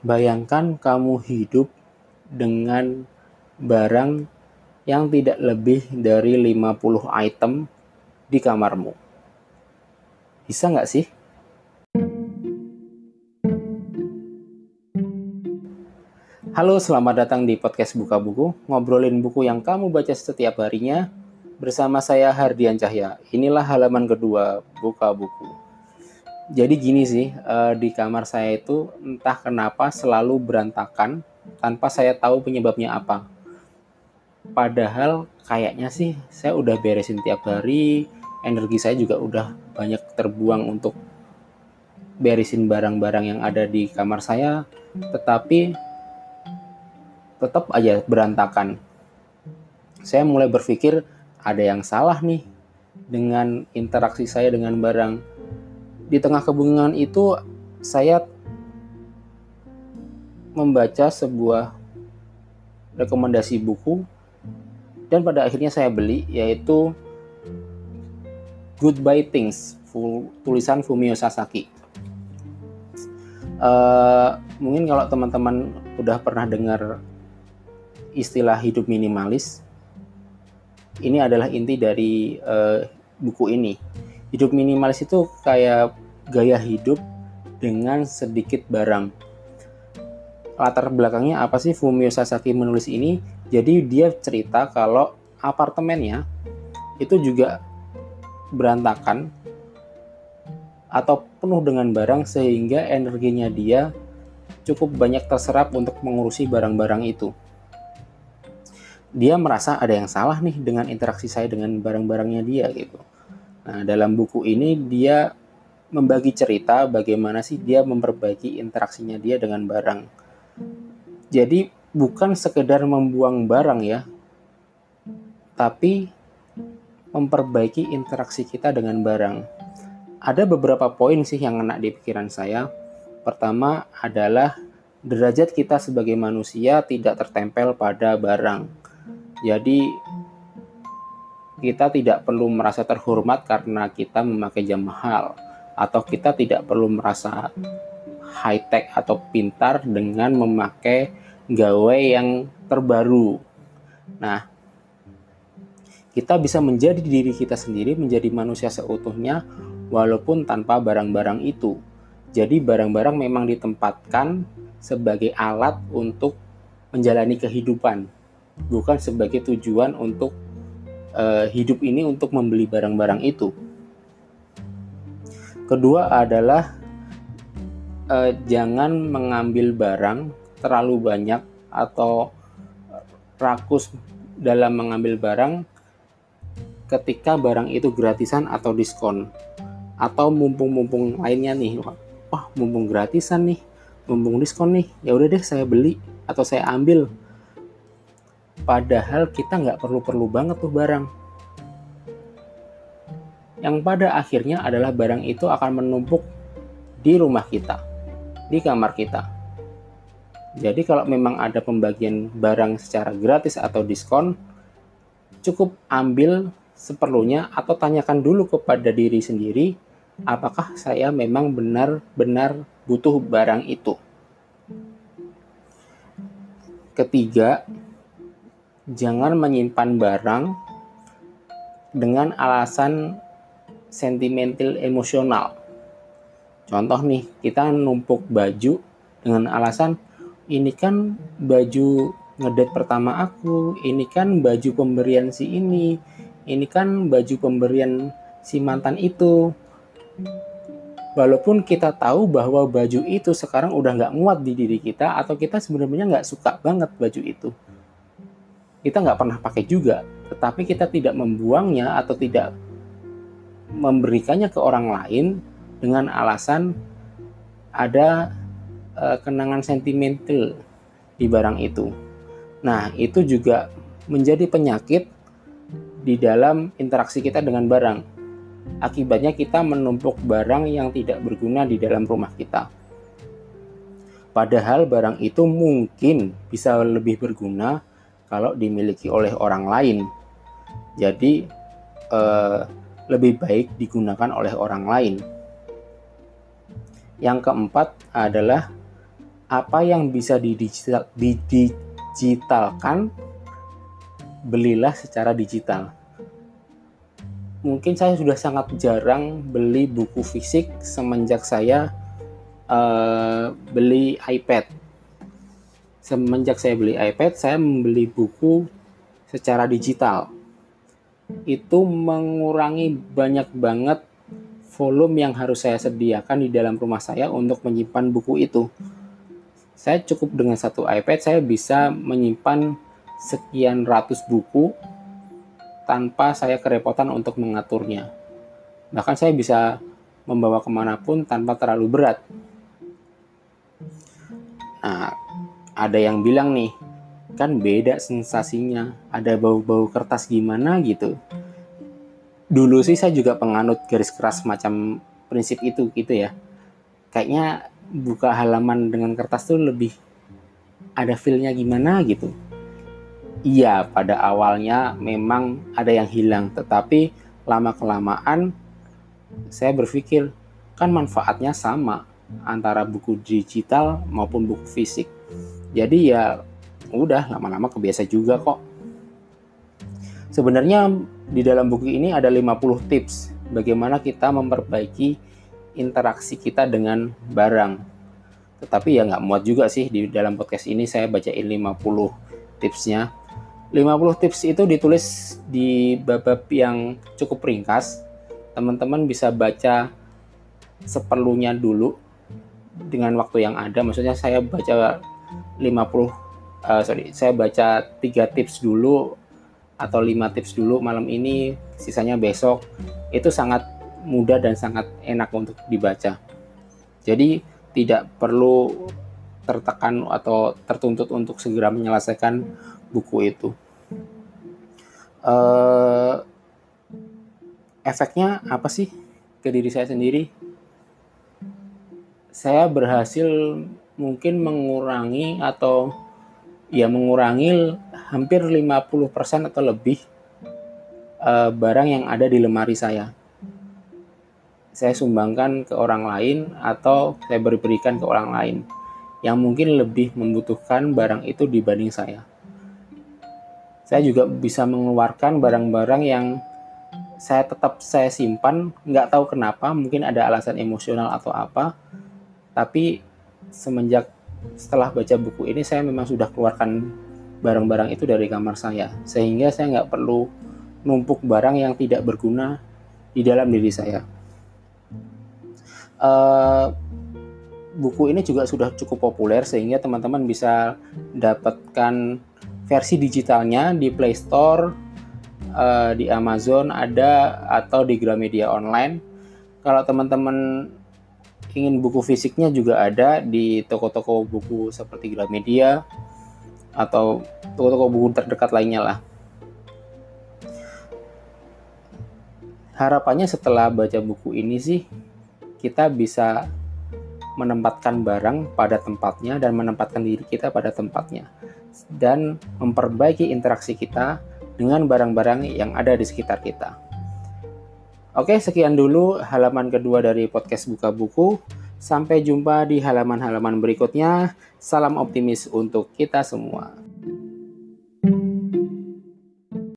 Bayangkan kamu hidup dengan barang yang tidak lebih dari 50 item di kamarmu. Bisa nggak sih? Halo, selamat datang di podcast Buka Buku, ngobrolin buku yang kamu baca setiap harinya. Bersama saya Hardian Cahya. Inilah halaman kedua Buka Buku jadi gini sih uh, di kamar saya itu entah kenapa selalu berantakan tanpa saya tahu penyebabnya apa. Padahal kayaknya sih saya udah beresin tiap hari, energi saya juga udah banyak terbuang untuk beresin barang-barang yang ada di kamar saya, tetapi tetap aja berantakan. Saya mulai berpikir ada yang salah nih dengan interaksi saya dengan barang di tengah kebingungan itu saya membaca sebuah rekomendasi buku dan pada akhirnya saya beli yaitu Goodbye Things tulisan Fumio Sasaki. Uh, mungkin kalau teman-teman udah pernah dengar istilah hidup minimalis, ini adalah inti dari uh, buku ini hidup minimalis itu kayak gaya hidup dengan sedikit barang. Latar belakangnya apa sih Fumio Sasaki menulis ini? Jadi dia cerita kalau apartemennya itu juga berantakan atau penuh dengan barang sehingga energinya dia cukup banyak terserap untuk mengurusi barang-barang itu. Dia merasa ada yang salah nih dengan interaksi saya dengan barang-barangnya dia gitu. Nah, dalam buku ini dia membagi cerita bagaimana sih dia memperbaiki interaksinya dia dengan barang. Jadi bukan sekedar membuang barang ya, tapi memperbaiki interaksi kita dengan barang. Ada beberapa poin sih yang enak di pikiran saya. Pertama adalah derajat kita sebagai manusia tidak tertempel pada barang. Jadi kita tidak perlu merasa terhormat karena kita memakai jam mahal atau kita tidak perlu merasa high tech atau pintar dengan memakai gawai yang terbaru. Nah, kita bisa menjadi diri kita sendiri, menjadi manusia seutuhnya walaupun tanpa barang-barang itu. Jadi barang-barang memang ditempatkan sebagai alat untuk menjalani kehidupan, bukan sebagai tujuan untuk uh, hidup ini untuk membeli barang-barang itu. Kedua adalah uh, jangan mengambil barang terlalu banyak atau rakus dalam mengambil barang ketika barang itu gratisan atau diskon atau mumpung-mumpung lainnya nih wah mumpung gratisan nih mumpung diskon nih ya udah deh saya beli atau saya ambil Padahal kita nggak perlu-perlu banget tuh barang. Yang pada akhirnya adalah barang itu akan menumpuk di rumah kita, di kamar kita. Jadi kalau memang ada pembagian barang secara gratis atau diskon, cukup ambil seperlunya atau tanyakan dulu kepada diri sendiri apakah saya memang benar-benar butuh barang itu. Ketiga, jangan menyimpan barang dengan alasan sentimental emosional. Contoh nih, kita numpuk baju dengan alasan ini kan baju ngedet pertama aku, ini kan baju pemberian si ini, ini kan baju pemberian si mantan itu. Walaupun kita tahu bahwa baju itu sekarang udah nggak muat di diri kita atau kita sebenarnya nggak suka banget baju itu kita nggak pernah pakai juga, tetapi kita tidak membuangnya atau tidak memberikannya ke orang lain dengan alasan ada uh, kenangan sentimental di barang itu. Nah, itu juga menjadi penyakit di dalam interaksi kita dengan barang. Akibatnya kita menumpuk barang yang tidak berguna di dalam rumah kita. Padahal barang itu mungkin bisa lebih berguna kalau dimiliki oleh orang lain. Jadi eh, lebih baik digunakan oleh orang lain. Yang keempat adalah apa yang bisa didigital, didigitalkan belilah secara digital mungkin saya sudah sangat jarang beli buku fisik semenjak saya uh, beli iPad. Semenjak saya beli iPad, saya membeli buku secara digital. Itu mengurangi banyak banget volume yang harus saya sediakan di dalam rumah saya untuk menyimpan buku itu. Saya cukup dengan satu iPad, saya bisa menyimpan sekian ratus buku tanpa saya kerepotan untuk mengaturnya. Bahkan saya bisa membawa ke mana pun tanpa terlalu berat. Nah, ada yang bilang nih, kan beda sensasinya, ada bau-bau kertas gimana gitu. Dulu sih saya juga penganut garis keras macam prinsip itu gitu ya. Kayaknya buka halaman dengan kertas tuh lebih ada feel-nya gimana gitu iya pada awalnya memang ada yang hilang tetapi lama-kelamaan saya berpikir kan manfaatnya sama antara buku digital maupun buku fisik jadi ya udah lama-lama kebiasa juga kok sebenarnya di dalam buku ini ada 50 tips bagaimana kita memperbaiki interaksi kita dengan barang tetapi ya nggak muat juga sih di dalam podcast ini saya bacain 50 tipsnya 50 tips itu ditulis di bab-bab yang cukup ringkas. Teman-teman bisa baca seperlunya dulu dengan waktu yang ada. Maksudnya saya baca 50 uh, eh, sorry, saya baca 3 tips dulu atau 5 tips dulu malam ini, sisanya besok. Itu sangat mudah dan sangat enak untuk dibaca. Jadi tidak perlu tertekan atau tertuntut untuk segera menyelesaikan buku itu. Uh, efeknya apa sih ke diri saya sendiri? Saya berhasil mungkin mengurangi atau ya mengurangi hampir 50% atau lebih uh, barang yang ada di lemari saya. Saya sumbangkan ke orang lain atau saya berikan ke orang lain yang mungkin lebih membutuhkan barang itu dibanding saya saya juga bisa mengeluarkan barang-barang yang saya tetap saya simpan, nggak tahu kenapa, mungkin ada alasan emosional atau apa, tapi semenjak setelah baca buku ini saya memang sudah keluarkan barang-barang itu dari kamar saya, sehingga saya nggak perlu numpuk barang yang tidak berguna di dalam diri saya. Uh, buku ini juga sudah cukup populer sehingga teman-teman bisa dapatkan versi digitalnya di Play Store, uh, di Amazon ada atau di Gramedia online. Kalau teman-teman ingin buku fisiknya juga ada di toko-toko buku seperti Gramedia atau toko-toko buku terdekat lainnya lah. Harapannya setelah baca buku ini sih kita bisa menempatkan barang pada tempatnya dan menempatkan diri kita pada tempatnya dan memperbaiki interaksi kita dengan barang-barang yang ada di sekitar kita. Oke, sekian dulu halaman kedua dari podcast Buka Buku. Sampai jumpa di halaman-halaman berikutnya. Salam optimis untuk kita semua.